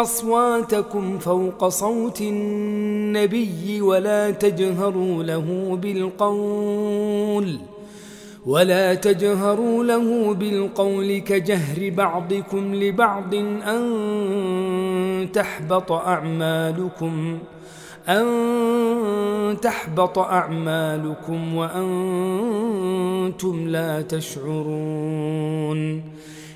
أصواتكم فوق صوت النبي ولا تجهروا له بالقول ولا تجهروا له بالقول كجهر بعضكم لبعض أن تحبط أعمالكم أن تحبط أعمالكم وأنتم لا تشعرون.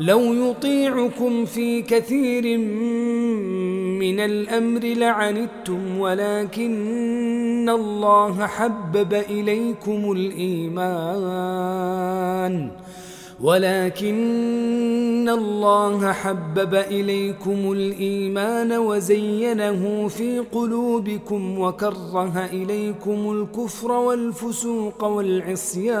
لو يطيعكم في كثير من الأمر لعنتم ولكن الله حبب إليكم الإيمان. ولكن الله حبب إليكم الإيمان وزينه في قلوبكم وكره إليكم الكفر والفسوق والعصيان.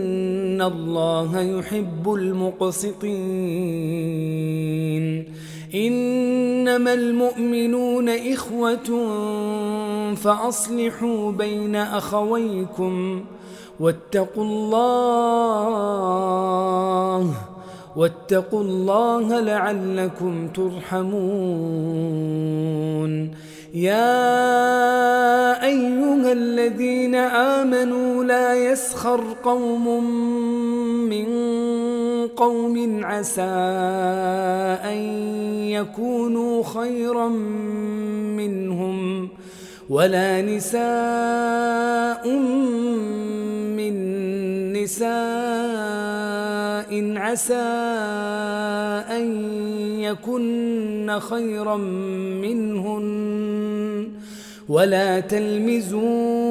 الله يحب المقسطين إنما المؤمنون إخوة فأصلحوا بين أخويكم واتقوا الله واتقوا الله لعلكم ترحمون يا أيها الذين آمنوا لا يسخر قوم من قوم عسى أن يكونوا خيرا منهم ولا نساء من نساء عسى أن يكن خيرا منهن ولا تلمزوا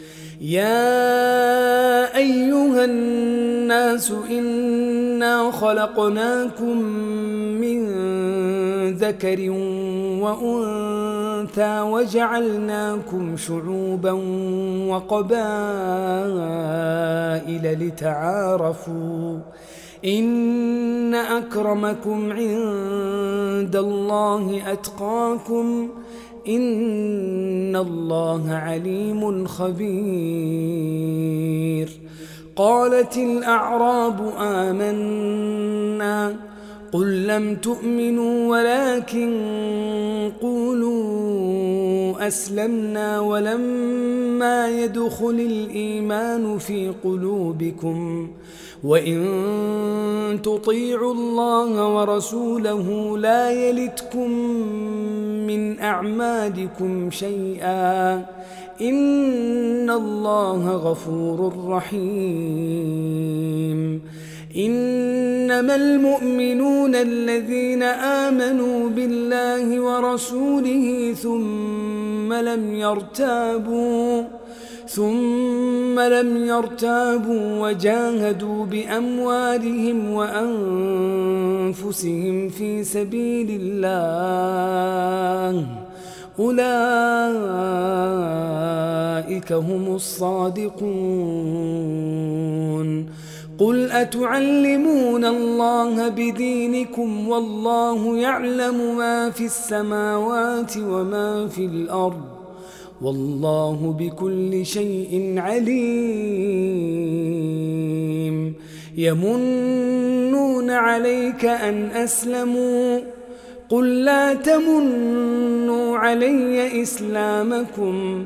يا أيها الناس إنا خلقناكم من ذكر وأنثى وجعلناكم شعوبا وقبائل لتعارفوا إن أكرمكم عند الله أتقاكم إن الله عليم خبير قالت الأعراب آمنا قل لم تؤمنوا ولكن قولوا أسلمنا ولما يدخل الإيمان في قلوبكم وإن تطيعوا الله ورسوله لا يلتكم من أعمالكم شيئا إن الله غفور رحيم إنما المؤمنون الذين آمنوا بالله ورسوله ثم لم يرتابوا ثم لم يرتابوا وجاهدوا بأموالهم وأنفسهم في سبيل الله. أولئك هم الصادقون. قل أتعلمون الله بدينكم والله يعلم ما في السماوات وما في الأرض. والله بكل شيء عليم. يمنون عليك أن أسلموا. قل لا تمنوا علي إسلامكم.